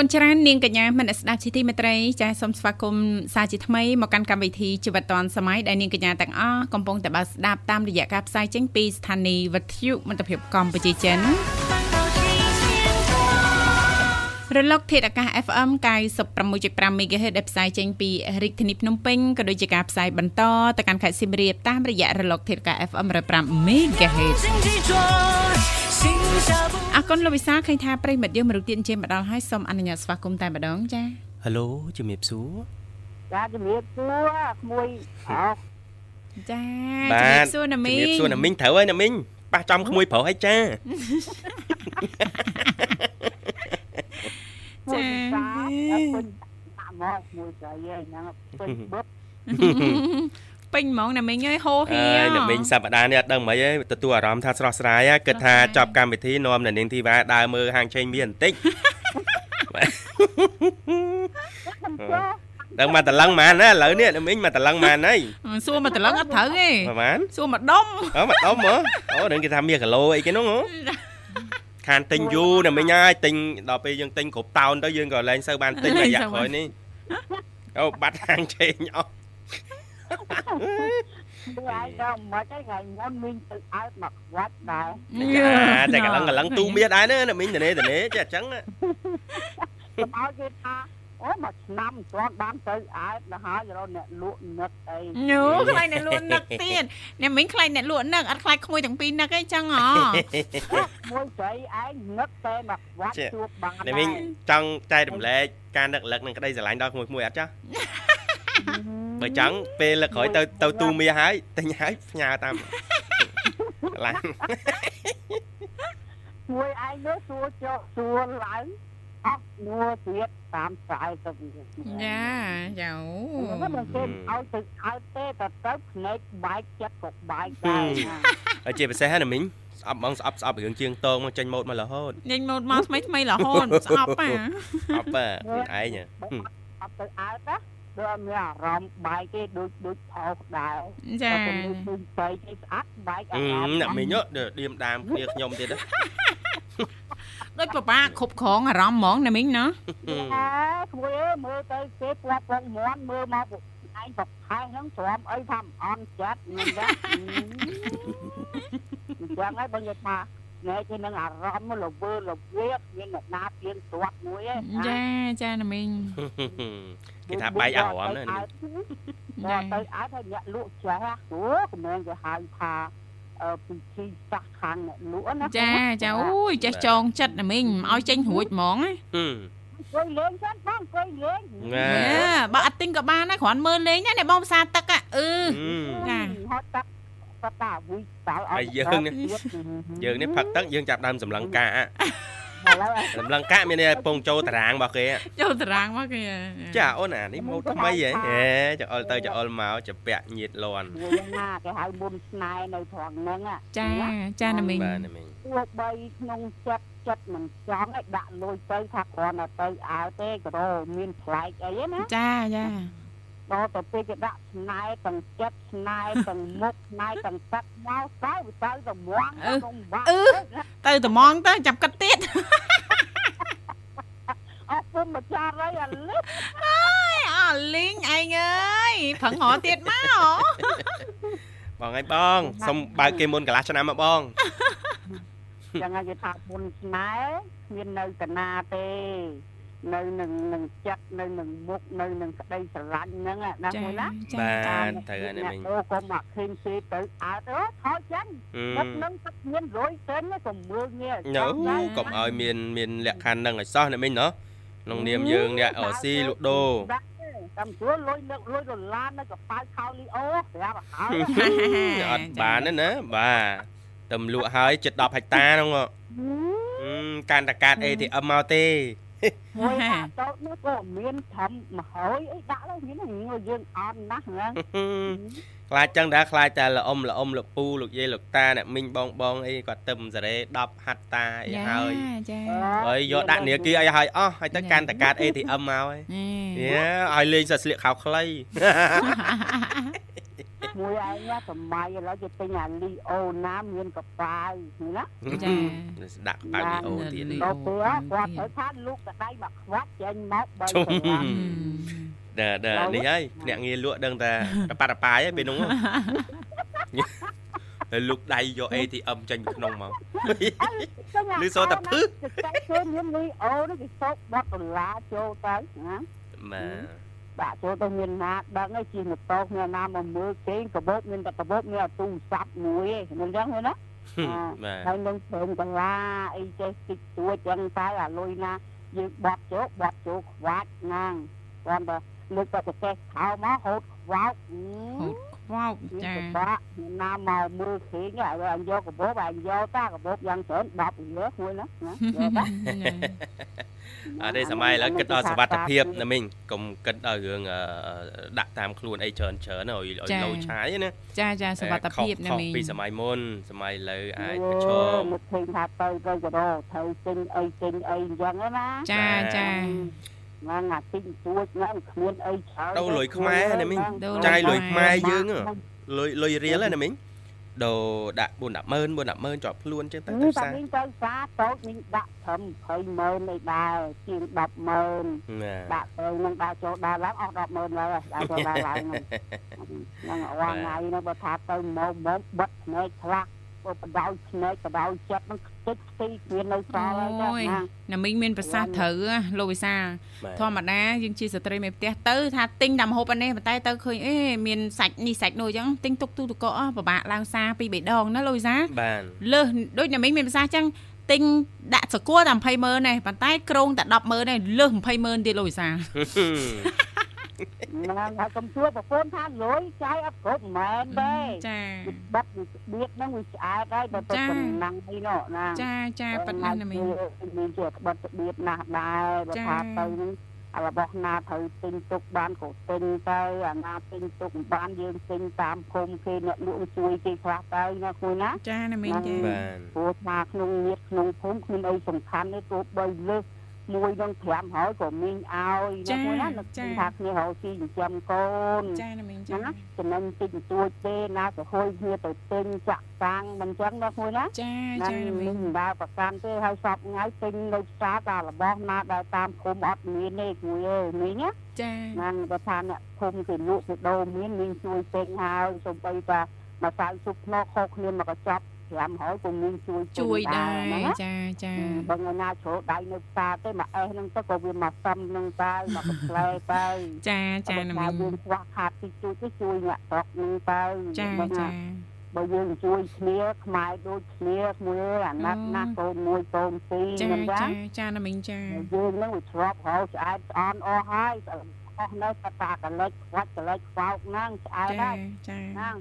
គុណច្រើននាងកញ្ញាមនស្ដាប់ជីទីមេត្រីចាសូមស្វាគមន៍សាជាថ្មីមកកាន់កម្មវិធីជីវិតឌွန်សម័យដែលនាងកញ្ញាទាំងអស់កំពុងតែបើកស្ដាប់តាមរយៈការផ្សាយចេញពីស្ថានីយ៍វិទ្យុមិត្តភាពកម្ពុជាចិន រលកធាតុអាកាស FM 96.5 MHz ដែលផ្សាយចេញពីរាជធានីភ្នំពេញក៏ដូចជាការផ្សាយបន្តទៅកាន់ខេត្តសៀមរាបតាមរយៈរលកធាតុអាកាស FM 105 MHz អរគុណលោកវិសាឃើញថាប្រិមិត្តយើងមរុកទៀតជាមកដល់ហើយសូមអនុញ្ញាតស្វាគមន៍តែម្ដងចា៎ Halo ជំរាបសួរចាជំរាបសួរក្មួយអោចាជំរាបសួរណាមីងជំរាបសួរណាមីងត្រូវហើយណាមីងប៉ះចំក្មួយប្រុសហើយចា មួយសាអត់ពេញដាក់មកមួយស្រីហ្នឹងពេញបឹបពេញហ្មងណាមីងអើយហូហៀអើយណាមីងសប្តាហ៍នេះអត់ដឹងមិនអីទទួលអារម្មណ៍ថាស្រស់ស្រាយហ่ะគិតថាចប់កម្មវិធីនាំនៅនាងធីវ៉ាដើរមើលហាងឆេងមានបន្តិចខ្ញុំចូលដឹងមកតឡឹងម៉ានណាឥឡូវនេះណាមីងមកតឡឹងម៉ានហើយសួរមកតឡឹងអត់ត្រូវទេប្រហែលសួរមកដុំអូមកដុំហ៎អូនឹងគេថាមានគីឡូអីគេនោះហ៎ ខានទិញយូរណាមីងហើយទិញដល់ពេលយើងទិញគ្រប់តោនទៅយើងក៏លែងសូវបានទិញរយៈក្រោយនេះអូបាត់ហាងឆេងអស់មើលឯងដល់មិនអីថ្ងៃមុនមីងទៅអើតមកខ្វាច់ដែរចាតែកន្លងកន្លងទូមានដែរណាណាមីងតនេតនេចេះអញ្ចឹងណាខ្ញុំឲ្យគេថា អូមួយឆ្នាំមិនទាន់បានទៅអើតទៅហើយរកអ្នកលក់នឹកអីញូខ្លាញ់អ្នកលក់នឹកទៀតអ្នកមីងខ្លាញ់អ្នកលក់នឹកអត់ខ្លាចក្មួយទាំងពីរនឹកអីចឹងហ៎មួយស្រីឯងនឹកតែមកខ្វាច់ជួបបានណាមីងចង់ចែករំលែកការនឹកលឹកនឹងក្តីស្រឡាញ់ដល់ក្មួយមួយអត់ចាស់បើចង់ពេលលឹកក្រោយទៅទៅទូមាហើយទិញហើយផ្ញើតាមឡានមួយឯងនោះសួរចុះសួរឡើង អត់នួទៀតតាមស្រ័យទៅចាចៅមិនមិនគេឲ្យទៅឲ្យទេតែទៅភ្នែកបែកចិត្តក៏បែកដែរហើយជាពិសេសណាមីងស្អប់បងស្អប់ស្អប់រឿងជាងតងមកចេញម៉ូតមករហូតញញម៉ូតមកថ្មីថ្មីរហូតស្អប់ហ่ะស្អប់ហ่ะខ្លួនឯងហ៎អត់ទៅអើតណាដូចអត់មានអារម្មណ៍បែកទេដូចដូចថោកដែរចាតែទៅដូចស្អីគេស្អាតបែកអាអឺរម្មណ៍ណាមីងឌៀមដាមគ្នាខ្ញុំទៀតណា ដូចពិបាកគ្រប់គ្រងអារម្មណ៍ហ្មងណាមីងណាអើគួយអើយមើលទៅគេពណ៌ពងមន់មើលមកឯងប្រខែហ្នឹងទ្រាំអីថាមិនអន់ចិត្តមិនដែរអញ្ចឹងហើយបើនិយាយថាណែគេនឹងអារម្មណ៍លវើលវាមានអ្នកណាទៀនត្រាត់មួយឯងចាចាណាមីងគេថាបែកអារម្មណ៍ណាទៅចាទៅអើទៅអ្នកលក់ចេះអូកំមែងគេហៅថាអឺ ពិធីសាសខាងអ្នកលក់ណាចាចាអូយចេះចងចិត្តណាមីងមិនឲ្យចេញរួចហ្មងណាអង្គុយលេងសិនបងអង្គុយលេងណាបើអត់ទិញក៏បានដែរគ្រាន់មើលលេងណាអ្នកបងភាសាទឹកអឺចាហត់តាបតាវីតល់ឲ្យយើងនេះផឹកទឹកយើងចាប់ដើមសម្លឹងកា ឥឡូវសម្លឹងកាមានពងចូលតារាងរបស់គេចូលតារាងមកគេចាអូនអានេះម៉ូតថ្មីហ៎ហេចអុលទៅចអុលមកចពាក់ញៀតលន់មួយណាគេហៅមុនស្នេហ៍នៅត្រង់ហ្នឹងចាចាណាមីងបាទណាមីងទោះបីក្នុងចិត្តចិត្តមិនចង់ឲ្យដាក់លុយទៅថាគ្រាន់តែទៅអើទេក៏មានប្លែកអីណាចាចា ដល់ទៅពេលគេដាក់ស្នែទាំងចិត្តស្នែទាំងមុខស្នែទាំងទឹកមកទៅវាទៅតែមងក្នុងបាក់ទៅត្មងទៅចាប់កាត់ទៀតអត់ពុំម្ចាស់អីអាលឹកអើយអលីងឯងអើយប្រឹងរកទៀតមកបងឯងបងសុំបើកគេមុនកន្លះឆ្នាំមកបងចឹងហើយគេថាមុនស្នែគ្មាននៅកណាទេ នៅនឹងនឹងចិត្តនៅនឹងមុខនៅនឹងក្តីស្រឡាញ់ហ្នឹងណាមួយណាបាទត្រូវហើយណាមីងអូកុំមកឃើញគេទៅអើទៅថយចេញមុខនឹងទឹកមានរយសេនកុំមើលងាយណូកុំឲ្យមានមានលក្ខខណ្ឌនឹងឲ្យសោះណាមីងណោះក្នុងនាមយើងអ្នកអស៊ីលក់ដូរតាមជួលលុយលើកលុយដុល្លារនៅកប៉ៅខោលីអូប្រាប់ឲ្យអត់បានទេណាបាទតែលក់ហើយចិត្ត10ហិកតាហ្នឹងកាន់តែកាត ATM មកទេ មួយដាក់តោតនេះក៏មានធំមហើយអីដាក់ទៅមានយើងអត់ណាស់ហ្នឹងខ្លាចចឹងដែរខ្លាចតែល្អុំល្អុំលោកពូលោកយាយលោកតាអ្នកមីងបងបងអីគាត់ទឹមសារ៉េ10ហាត់តាអីហើយចាហើយយកដាក់នាគីឲ្យហើយអស់ហើយទៅកាន់តែកាត ATM មកហើយយាឲ្យលេងសាស្លៀកខោខ្លី មួយឯងសម័យឥឡូវគេទិញអាលីអូណាមានកប៉ាវណាចាស្ដាក់ប៉ៅលីអូទៀតទៅពេលគាត់ត្រូវថាលូកកដៃមកខ្វាត់ចេញមកបើជុំដើដើនេះហើយអ្នកងារលក់ដឹងតែតប៉ាតប៉ាយឯងពេលនោះហើយលុកដៃយក ATM ចេញពីក្នុងមកឮសូរតែភឹសតែគេមានលីអូនេះគេសោក10ដុល្លារចូលទៅណាបាទ ដាក់ចូលទៅមានណាដឹងហើយជាម៉ូតូមានណាមកមើលគេកបោកមានតែកបោកមានទូរស័ព្ទមួយឯងមិនចឹងទេណាបាទហើយនឹងព្រមកន្លាអីចេះតិចតួចចឹងតែអាលុយណាយើងបត់ចូលបត់ចូលខ្វាច់ណាងគាត់តែលើកទៅប្រទេសខោមកហូតខ្វោកហូតខ្វោកចាចាបាក់ណាមកមើលឃើញហើយអញយកកបោបអញយកតាកបោបយ៉ាងច្រើន10រៀលមួយណាណាយកតាអត់ ទេសម័យឥឡូវគិតដល់សុវត្ថិភាពណាមីងកុំគិតដល់រឿងដាក់តាមខ្លួនអីច្រើនច្រើនឲ្យឲ្យលោឆាយណាចាចាសុវត្ថិភាពណាមីងពីសម័យមុនសម័យឥឡូវអាចប្រឈមមកឃើញថាទៅទៅក៏ដល់ត្រូវទិញអីទិញអីអញ្ចឹងណាចាចាហ្នឹងអាទិញទួចហ្នឹងគ្មានអីច្រើនដូរលុយខ្មែរណាមីងដូរចាយលុយខ្មែរយើងលុយលុយរៀលណាមីង ដូរដាក់4 10ម៉ឺន4 10ម៉ឺនជាប់ខ្លួនចឹងទៅតែទៅតែសាវិញទៅសារតូចវិញដាក់ត្រឹម20ម៉ឺនអីដែរជាង10ម៉ឺនណាដាក់ទៅនឹងដាក់ចូលដល់ឡើងអស់10ម៉ឺនហើយដាក់ចូលដល់ឡើងហ្នឹងហ្នឹងអស់ថ្ងៃហ្នឹងបើថាទៅមកមកបិទភ្នែកខ្លះបើបដោយភ្នែកបដោយចិត្តហ្នឹងខ្ទេចខ្ទីគ្មាននៅសល់ហើយចាណាណាមីងមានប្រសាសន៍ត្រូវណាលោកវិសាលបាទធម្មតាយើងជាស្ត្រីមេផ្ទះទៅថាទិញតែម្ហូបអានេះប៉ុន្តែទៅឃើញអេមានសាច់នេះសាច់នោះអញ្ចឹងទិញទុកទូទឹកកកអស់ពិបាកឡើងសារពីរបីដងណាលោកវិសាលបាទលើសដូចណាមីងមានប្រសាសន៍អញ្ចឹងទិញដាក់សកួរតែ20ម៉ឺនឯងប៉ុន្តែក្រងតែ10ម៉ឺនឯងលើស20ម៉ឺនទៀតលោកវិសា លហ្នឹងហើយកុំទួប្រពន្ធថាលុយចាយអត់គ្រប់មែនទេចាវាបាត់វាស្បៀតហ្នឹងវាឆ្អែតហើយបើទៅកំណាំងអីនោះណាចាចាប៉ិតណាស់ណាមីងមានជាក្បត់ស្បៀតណាស់ដែរបើចាថាទៅហ្នឹងអារបស់ណាត្រូវទិញទុកបានក៏ទិញទៅអាណាទិញទុកមិនបានយើងទិញតាមភូមិគេអ្នកលក់ជួយគេខ្លះទៅណាគួយណាចាណាមីងចាបាទព្រោះថាក្នុងញាតក្នុងភូមិគ្មានអីសំខាន់ទេទោះបីលើស មួយនឹង5ហើយក៏មីងឲ្យណាគួយណានឹកថាគ្នារកស៊ីចិញ្ចឹមកូនចាណាមីងចឹចាងណាចំណេញតិចបន្តួចទេណាទៅហួយគ្នាទៅទិញចាក់តាំងមិនចឹងណាគួយណាចាណាចាណាមីមីងងមិនដើរប្រកាន់ទេហើយសពថ្ងៃទិញនៅផ្សារតែរបស់ណាដែលតាមភូមិអត់មានទេគួយទេមីងណាចាណាបើថាអ្នកភូមិគេលក់គេដូរមានមីងជួយទិញហើយសូម្បីតែម្សៅស៊ុបភ្នក់ខុសគ្នាមកកញ្ចប់ 500ក៏មីងជួយទិញជួយដែរណាចាចាបើថ្ងៃណាជ្រោដៃនៅផ្សារទេមកអេសហ្នឹងទៅក៏វាមកសឹមហ្នឹងទៅមកបន្លែទៅចាចាណាមីងយើងខ្វះខាតទីជួយទៅជួយអ្នកស្រុកហ្នឹងទៅចាហ្នឹងចាណាបើយើងជួយគ្នាខ្មែរដូចគ្នាមួយអាណត្តិណាស់កូនមួយកូនពីរចាមិនចឹចាងចាណាមីងចាយើងហ្នឹងវាឆ្លប់ហៅឆ្អែតស្អន់អស់ហើយអស់នៅតែតាកលិចខ្វាច់កលិចខ្វោកហ្នឹងឆ្អែតចាហើយចាហ្នឹង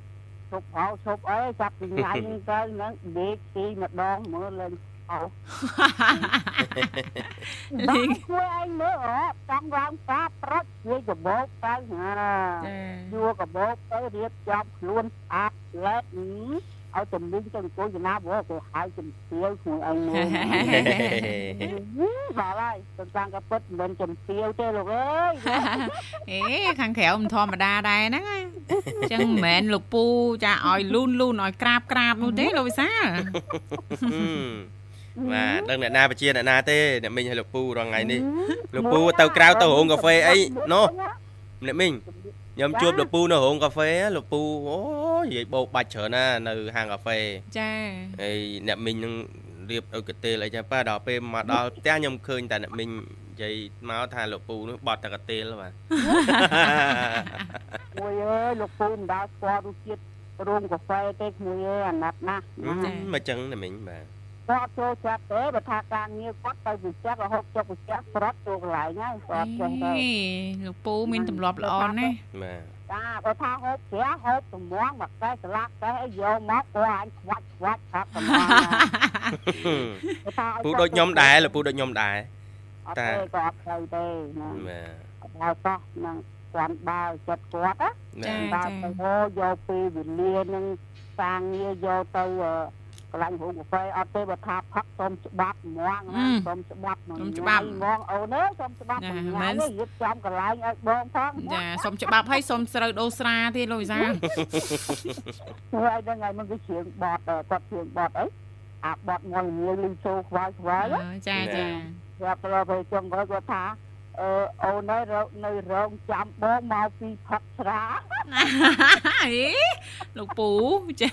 ឈប់ហៅឈប់អីចាប់ពីថ្ងៃហ្នឹងទៅហ្នឹងដេកទីម្ដងមើលលេងអោបានគួរឯងមើលអត់ចង់រងសាប្រុចវាកបោកទៅណាចាយួរកបោកទៅរៀបចំខ្លួនស្អាតលែក ឲ្យជំនាញទៅអង្គុយចំណាព្រោះគេហៅជំទាវខ្លួនឯងមើលបាទហើយទៅតាំងកពិតមិនជំទាវទេលោកអើយអេខាងក្រៅមិនធម្មតាដែរហ្នឹងអញ្ចឹងមិនមែនលោកពូចាឲ្យលូនលូនឲ្យក្រាបក្រាបនោះទេលោកវិសាលបាទដឹងអ្នកណាបជាអ្នកណាទេអ្នកមីងឲ្យលោកពូរងថ្ងៃនេះលោកពូទៅក្រៅទៅរោងកាហ្វេអីនោះអ្នកមីង ខ្ញុំជួបលោកពូនៅរោងកាហ្វេលោកពូអូនិយាយបោកបាច់ច្រើនណានៅហាងកាហ្វេចាហើយអ្នកមីងនឹងរៀបឲ្យកទេលអីចឹងប៉ាដល់ពេលមកដល់ផ្ទះខ្ញុំឃើញតែអ្នកមីងយាយមកថាលោកពូនោះបត់តកតេលបាទមួយអើយលោកពូមិនដាល់ស្គាល់រសជាតិរោងកាហ្វេទេក្មួយអើយអាណិតណាស់ណាមកចឹងណាមិញបាទ គាត់ចូលចិត្តទេបើថាការងារគាត់ទៅវិចិត្ររហូតចុកវិចិត្រប្រត់ចូលកន្លែងហើយគាត់ចេះទៅអេលោកពូមានទម្លាប់ល្អណាស់បាទចាបើថាហូបជ្រះហូបទំងមកកែស្លាកកែអីយកមកគាត់អញខ្វាច់ខ្វាច់ថាតំងបើថាពូដូចខ្ញុំដែរលោកពូដូចខ្ញុំដែរអត់ទេក៏អត់ទៅទេណាបាទបើតោះនឹងគាត់បើចិត្តគាត់ណាចាបើទៅហូយកពីវិលានឹងសាងងារយកទៅក ន្លែងរូបកាហ្វេអត់ទេបើថាផឹកសុំច្បាប់ហ្មងណាសុំច្បាប់ហ្មងអូនអើយសុំច្បាប់ហ្មងរៀបចំកន្លែងឲ្យបងផងចាសុំច្បាប់ឲ្យសុំស្រូវដូរស្រាទៀតលោកវិសាលធ្វើឲ្យដឹងហើយមិនគឺជ្រៀងបត់គាត់ជ្រៀងបត់អីអាបត់មួយមួយលីសូខ្វាយខ្វាយចាចាគាត់ទៅទៅចុងគាត់គាត់ថា អឺអូននៅនៅរោងចាំបងមកពីផឹកស្រាអេលោកពូចា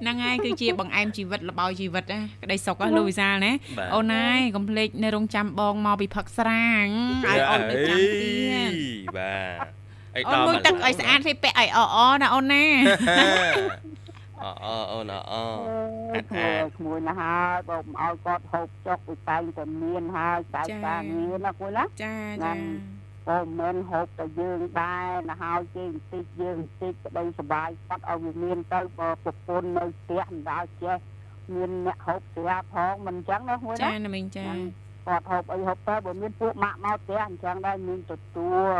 ហ្នឹងហើយគឺជាបង្អែមជីវិតលបោជីវិតណាក្តីសុខណាលោកវិសាលណាបាទអូនណាយកុំភ្លេចនៅរងចាំបងមកពីផឹកស្រាងឲ្យអូនទៅចាំទៀតបាទអីអូនដល់មួយទឹកឲ្យស្អាតទេពាក់ឲ្យអអណាអូនណា អអអូនអក្មួយក្មួយណាហើយបងឲ្យគាត់ហូបចុកទៅតែងតែមានហើយតែការងារណាគួយណាចាចាបងមិនហូបតែយើងដែរណាហើយគេបន្តិចយើងបន្តិចក្តីសុបាយគាត់ឲ្យវាមានទៅបើប្រពន្ធនៅផ្ទះមិនដល់ចេះមានអ្នកហូបស្រាផងមិនអញ្ចឹងណាគួយចាណាណាមីងចាគាត់ហូបអីហូបទៅបើមានពួកម៉ាក់មកផ្ទះអញ្ចឹងដែរមានទទួល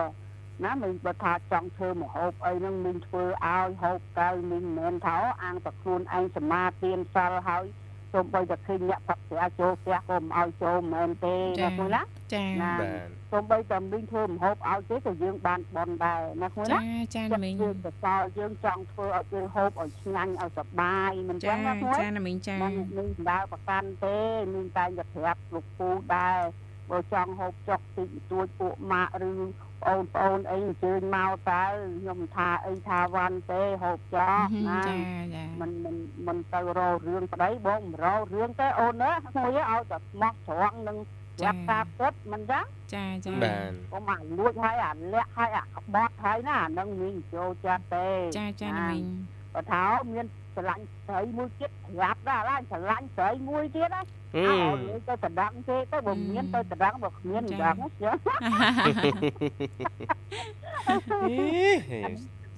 ណាមិនបើថាចង់ធ្វើមកហូបអីហ្នឹងមានធ្វើឲ្យហូបទៅមានមិនមែនថាអាងតែខ្លួនឯងសមាទានសិលហើយសូម្បីតែឃើញអ្នកផឹកស្រាចូលផ្ទះក៏មិនឲ្យចូលមិនមែនទេណាគួយណាចាណាបាទសូម្បីតែមានធ្វើម្ហូបឲ្យទេក៏យើងបានបន់ដែរណាគួយចាណាចាណាមីងយើងទៅសល់យើងចង់ធ្វើឲ្យយើងហូបឲ្យឆ្ងាញ់ឲ្យសប្បាយមិនចឹចាងណាគួយចាណាមីងចាมันមានសម្ដៅប្រកាន់ទេមានតែតែប្រាប់លោកពូដែរបើចង់ហូបចុកតិចតួចពួកម៉ាក់ឬ បងប្អូនអីអញ្ជើញមកតើខ្ញុំថាអីថាវ៉ាន់ទេហូបចោះណា ចាចា มันมันมันទៅរករឿងប្តីបងមិនរករឿងទេអូនណាមួយឲ្យតែស្មោះត្រង់នឹងប្រាប់ការពិតមិនចឹង ចាចា បាទ កុំអាលួចឲ្យអាលាក់ឲ្យអាក្បត់ហើយណាអានឹងមានចូលចិត្តទេ ចាចាណាមីង បើថាមាន ស្រឡាញ់ស្រីមួយទៀតប្រាប់ដែរឡាស្រឡាញ់ស្រីមួយទៀតណាអឺអើលើទៅតដងទេទៅបើមានទៅតដងបើគ្មានអញ្ចឹងចឹង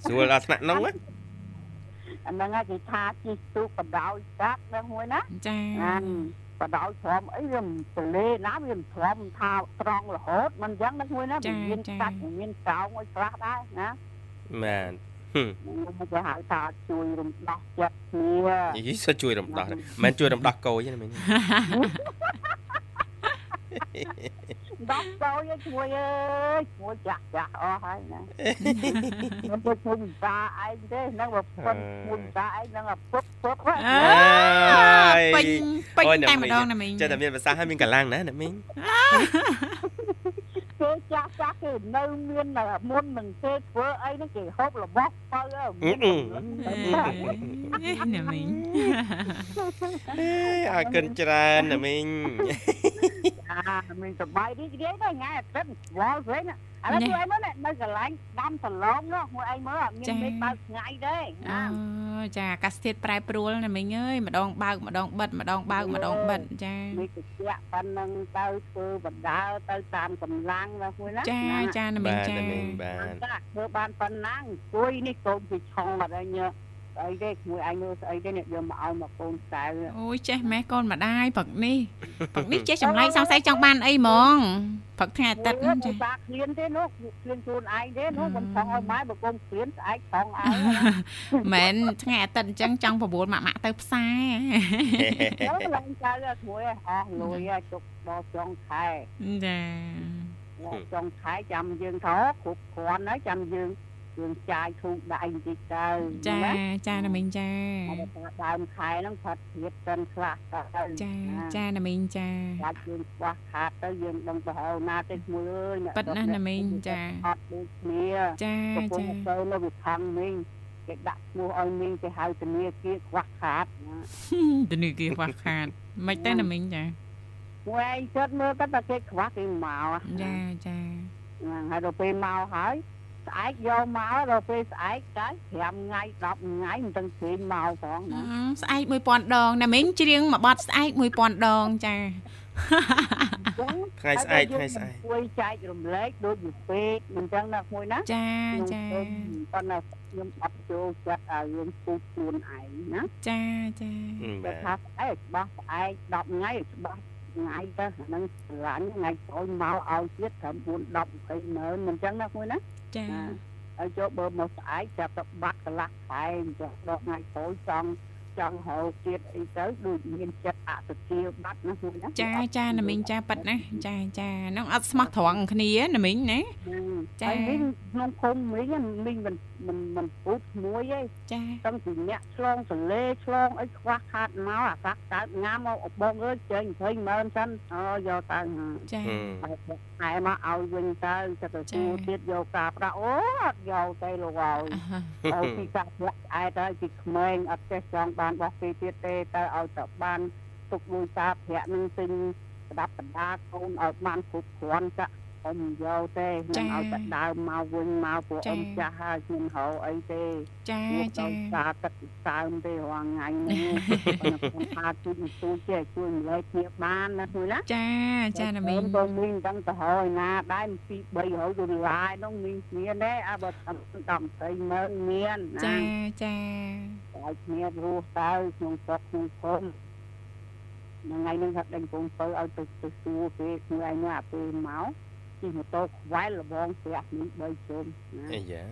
ស្រួលដល់ថ្នាក់នោះណាអាហ្នឹងគេថាជិះទូកបដោយកាត់ហ្នឹងមួយណាចាណានបដោយព្រមអីវាមិនទលេណាវាមិនព្រមថាត្រង់រហូតមិនអញ្ចឹងហ្នឹងមួយណាវាមានកាច់មានកោងឲ្យខ្លះដែរណាបាទខ្ញុំ គេហៅថាជួយរំដោះចិត្តគ្នាយីសិជួយរំដោះមិនមែនជួយរំដោះកូយទេមិញដោះកោយឲ្យជួយអើយជួយចាស់ចាស់អស់ហើយណាខ្ញុំទៅជួយតាឯងទេហ្នឹងបើប៉ុនជួយតាឯងហ្នឹងពុបពុបហ្នឹងអើយពេញពេញតែម្ដងណាមីងចេះតែមានភាសាហើយមានកម្លាំងណាណាមីង គេចាស់ចាស់គេនៅមានមុននឹងគេធ្វើអីហ្នឹងគេហូបរបស់ទៅមានណាមីងអើកិនច្រើនណាមីង អាមានសបាយរីករាយដែរថ្ងៃអាទិត្យវល់វិញឥឡូវជួយឯងមើលនៅកន្លែងដាំសឡងនោះមួយឯងមើលមានមេឃបើកថ្ងៃទេអូចាអាកាសធាតុប្រែប្រួលណាមីងអើយម្ដងបើកម្ដងបិទម្ដងបើកម្ដងបិទចាមេឃត្រជាក់ប៉ុណ្ណឹងទៅធ្វើបណ្ដើរទៅតាមកម្លាំងណាមួយណាចាចាណាមីងបាទចាណាមីងបាទចាធ្វើបានប៉ុណ្ណាអង្គុយនេះកូនគេឆុងអត់ឯង ស្អីទេមួយឯងមើលស្អីទេអ្នកយកមកឲ្យមកកូនសៅអូយចេះម៉េះកូនម្ដាយព្រឹកនេះព្រឹកនេះចេះចម្លែកសង្ស័យចង់បានអីហ្មងព្រឹកថ្ងៃអាទិត្យចាចាសាឃ្លានទេនោះឃ្លានខ្លួនឯងទេនោះមិនឆុងឲ្យម៉ែបើកូនឃ្លានស្អែកឆុងឯងមែនថ្ងៃអាទិត្យអញ្ចឹងចង់ប្រមូលម៉ាក់ម៉ាក់ទៅផ្សារទៅឡើងចៅមួយអស់លុយជុកដល់ចុងខែចាចុងខែចាំយើងថោគ្រប់គ្រាន់ហើយចាំយើង យើងចាយធូបដៃបន្តិចទៅចាចាណាមីងចាតែថាដើមខែហ្នឹងផាត់ធៀបសិនខ្លះទៅចាចាណាមីងចាបាច់យើងខ្វះខាតទៅយើងដឹងទៅហើយណាទេមួយអើយប៉ិតណាស់ណាមីងចាអត់ដូចគ្នាចាកំពុងចាទៅនៅវិខាងមីងគេដាក់ឈ្មោះឲ្យមីងគេហៅធនាគារខ្វះខាតណាទៅនេះគេខ្វះខាតមិនទៅណាមីងចាអមួយឯងគិតមើលគាត់តែគេខ្វះគេមកចាចាហ្នឹងហើយដល់ពេលមកហើយ ស្អែកយកមកដល់ពេលស្អែកទៅ5ថ្ងៃ10ថ្ងៃមិនទាំងព្រេងមកផងណាអឺស្អែក1000ដងណាមីងច្រៀងមួយបទស្អែក1000ដងចាថ្ងៃស្អែកថ្ងៃស្អែកមួយចែករំលែកដូចវាពេកមិនចឹងណាមួយណាចាខ្ញុំចាឃើញប៉ុន្តែខ្ញុំអត់ចូលចិត្តឲ្យរឿងពូជខ្លួនឯងណាចាចាបាគេថាទស្អែកច្បាស់ស្អែក10ថ្ងៃច្បាស់ថ្ងៃទៅអាហ្នឹងស្រឡាញ់ថ្ងៃក្រោយមកឲ្យទៀតត្រឹម4 10 20ម៉ឺនមិនចឹងណាមួយណា ចាហើយចូលបើមកស្អែកចាប់ទៅបាត់កន្លះខែអញ្ចឹងដល់ថ្ងៃក្រោយចង់ ចង់ហៅទៀតអីទៅដូចមានចិត្តអសទាបាត់ណាមួយណាចាចាណាមីងចាប៉ិតណាចាចាហ្នឹងអត់ស្មោះត្រង់គ្នាណាមីងណាចាចាហើយវិញក្នុងភូមិវិញមីងមិនមិនមិនពូតមួយទេចាតាំងពីអ្នកឆ្លងសលេឆ្លងអីខ្វះខាតមកអាកាសកើតងាមមកបងអើយចេញ20ម៉ឺនសិនអើយកទៅចាហើយហែមកឲ្យវិញទៅទៅទៅទូទៀតយកការប្រាក់អូអត់យកទៅលោកឲ្យអ่าឲ្យពីកាក់ប្រាក់ឯទៅពីក្មេងអត់ចេះចង់បានបោះពីទៀតទេទៅឲ្យទៅបានទុកមួយការប្រាក់នឹងទិញប្រដាប់ប្រដាកូនឲ្យបានគ្រប់គ្រាន់ចាក់ អ៊ំយកទេមិនឲ្យតែដើមមកវិញមកពួកអ៊ំចាស់ហើយខ្ញុំហៅអីទេចាចាចាសារទឹកសើមទេរាល់ថ្ងៃនេះខ្ញុំថាជួយជួយចេះជួយម្លែកគ្នាបានណាជួយណាចាចាណាមីងបងមីងដឹងទៅហើយណាដែរពី300ដុល្លារនោះមីងមានទេអើបើតាមដល់20ម៉ឺនមានណាចាចាឲ្យគ្នារស់ទៅក្នុងស្រុកក្នុងភូមិថ្ងៃនេះថាដេញពងទៅឲ្យទៅទៅសួរគេថ្ងៃនេះអាពេលមក ជិះម៉ូតូខ្វែលលបងស្រាប់មីង3ជុំណាអាយ៉ា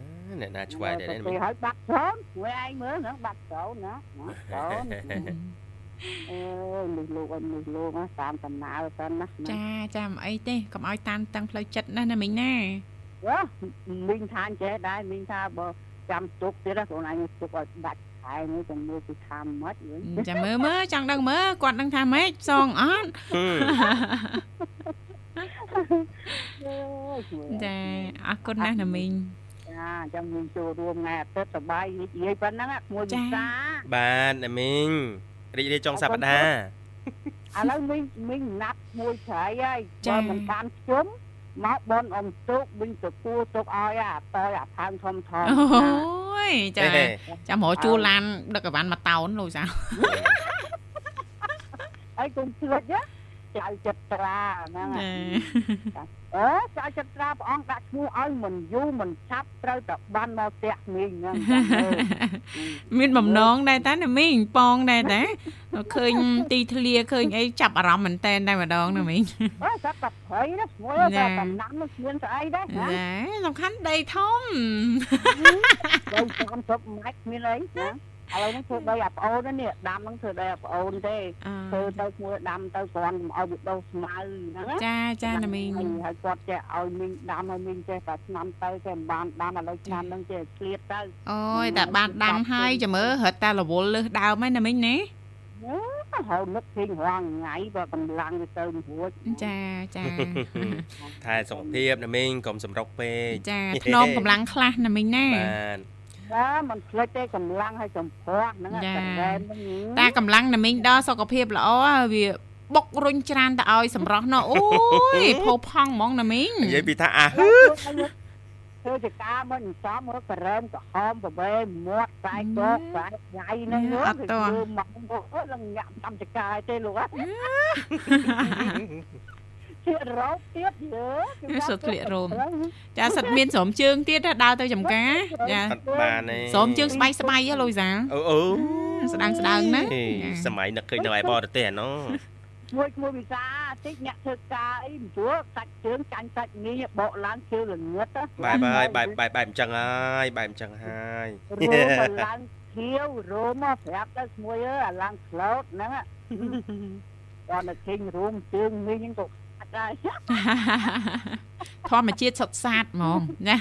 អ្នកណាឆ្វែដែរទៅនេះពេលឲ្យបាត់ចូលមួយឯងមើលហ្នឹងបាត់ចូលណាណាចូលអើយនេះលោកអត់នេះលោកណាតាមដំណើរសិនណាចាចាមិនអីទេកុំឲ្យតានតឹងផ្លូវចិត្តណាណាមីងណាវ៉ាមីងថាអញ្ចេះដែរមីងថាបើចាំទុកទៀតណាខ្លួនឯងទុកឲ្យដាច់ខែនេះទៅមើលពីថាម៉េចវិញចាមើលមើលចង់ដឹងមើលគាត់ដឹងថាម៉េចសងអត់ ចាអរគុណណាស់ណាមីងចាចាំមីងចូលរួមថ្ងៃអាទិត្យសប្បាយរីករាយប៉ុណ្ណឹងមួយចាវិសាបាទណាមីងរីករាយចុងសប្តាហ៍ឥឡូវមីងមីងណាត់មួយច្រៃហើយបើមិនបានជុំមកបនអមទុកវិញទៅគួទុកឲ្យអាតើអាផាងធំធំអូយចាចាំរកជួលឡានដឹកអីវ៉ាន់មួយតោនលោកសាហើយកុំភ្លេចណា ចៅចិត្តត្រាហ្នឹងចាអើចៅចិត្តត្រាព្រះអង្គដាក់ឈ្មោះឲ្យមិនយូរមិនឆាប់ត្រូវតែបានមកផ្ទះមីងហ្នឹងចាំមើលមានបំណងដែរតាណាមីងប៉ងដែរតាឃើញទីធ្លាឃើញអីចាប់អារម្មណ៍មែនតែនតែម្ដងណាមីងអើសាប់តែព្រៃណាឈ្មោះចាតែតំណាំនោះគ្មានស្អីដែរណាចាសំខាន់ដីធំដល់30ម៉ែត្រគ្មានអីណា ឥឡូវនេះធ្វើដីអាប្អូននេះដាំហ្នឹងធ្វើដីអាប្អូនទេអធ្វើទៅឈ្មោះដាំទៅគ្រាន់កុំឲ្យវាដុះស្មៅហ្នឹងណាចាចាណាមីងហើយគាត់ចេះឲ្យមីងដាំឲ្យមីងចេះតែឆ្នាំទៅចេះមិនបានដាំឥឡូវឆ្នាំហ្នឹងចេះឆ្លៀតទៅអូយតែបានដាំហើយចាំមើលរត់តែរវល់លើសដើមហើយណាមីងណាហើយនឹកឃើញរាល់ថ្ងៃបើកម្លាំងវាទៅមិនរួចចាចាថែសុខភាពណាមីងកុំសម្រុកពេកចាភ្នំកម្លាំងខ្លះណាមីងណាបាទ ណាមិនភ្លេចទេកម្លាំងឲ្យចំព្រោះហ្នឹងចាតែរ៉ែមហ្នឹងតែកម្លាំងណាមីងដល់សុខភាពល្អវាបុករុញច្រានទៅឲ្យសម្រស់ណោះអូយផោផង់ហ្មងណាមីងនិយាយពីថាអាហឺធ្វើចការមិនចំមើលការ៉ែមក្រហមប្រវេមាត់ខ្សែកកខ្សែញ៉ៃហ្នឹងមើលមកមកឡើងញាក់តាមចការទេលោក ហ៎ជារោគទៀតយើសុទ្ធក្លៀករោមចាសិតមានស្រោមជើងទៀតដើរទៅចំការចាអត់បានទេស្រោមជើងស្បៃស្បៃហ៎លុយសាអូអូស្ដាងស្ដាងណាហេសម័យនឹកឃើញនៅឯបរទេសអានោះមួយមួយវិសាតិចអ្នកធ្វើការអីមិនស្រួលសាច់ជើងចាញ់សាច់ងាយបកឡើងជើងល្ងឹតបែបហើយបែបបែបបែបអញ្ចឹងហើយបែបអញ្ចឹងហើយរួមមកឡើងខៀវរួមមកប្រាប់ទៅស្មួយអើអាឡើងក្លោតហ្នឹងគាត់ទៅឃើញរួមជើងមីងហ្នឹងក៏អត់ ដែរធម្មជាតិសុទ្ធសាធហ្មងណា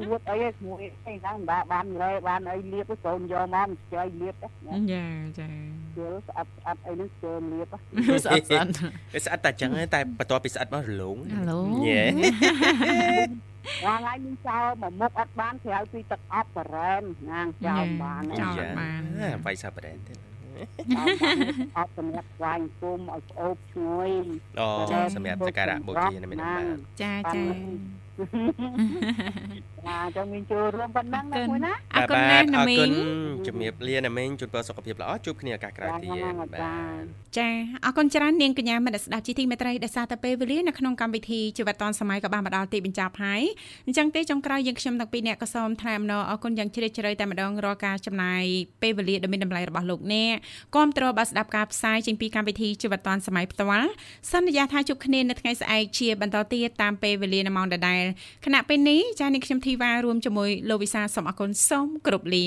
លៀបអីស្មួយអីហ្នឹងបានបានលេបានអីលៀបកូនយកមកមិនចៃលៀបចាចាជើស្អិតស្អិតអីហ្នឹងជើលៀបស្អត់ស្អត់វាស្អិតតែអញ្ចឹងទេតែបន្ទាប់ពីស្អិតមករលោងហៅឡូយេថ្ងៃថ្ងៃនេះចោលមកមុខអត់បានក្រៅពីទឹកអប់ការ៉ែមណាងចោលបានចោលបានវាយសាប្រែនទេ អអត់សម្រាប់ស្វាយគុំឲ្យស្អូបឈ្ងុយអូសម្រាប់សក្ការៈបូជាណាមែនទេបាទចាចា ណាចាំមានចូលរួមប៉ុណ្ណឹងណាមួយណាអរគុណណាស់ណាអរមីគុណងជំរាបលាណាមីងជូនពរសុខភាពល្អជួបគ្នាឱកាសក្រោយទៀតបាទចាអរគុណច្រើននាងកញ្ញាមិត្តស្ដាប់ជីទីមេត្រីដែលសារតែពេលវេលានៅក្នុងកម្មវិធីជីវិតឌွန်សម័យក៏បានមកដល់ទីបញ្ចប់ហើយអញ្ចឹងទេចុងក្រោយយើងខ្ញុំទាំងពីរអ្នកក៏សូមថ្លែងអំណរអរគុណយ៉ាងជ្រាលជ្រៅតែម្ដងរាល់ការចំណាយពេលវេលាដ៏មានតម្លៃរបស់លោកអ្នកគាំទ្របាទស្ដាប់ការផ្សាយចេញពីកម្មវិធីជីវិតឌွန်សម័យផ្ទាល់សន្យាថាជួបគ្នានៅថ្ងៃស្អែកជាបន្តទៀតតាមពេលវេលានៅម៉ោងដដែលខណៈពេលនេះចា៎នាងខ្ញុំធីវ៉ារួមជាមួយលោកវិសាលសូមអរគុណសូមគោរពលា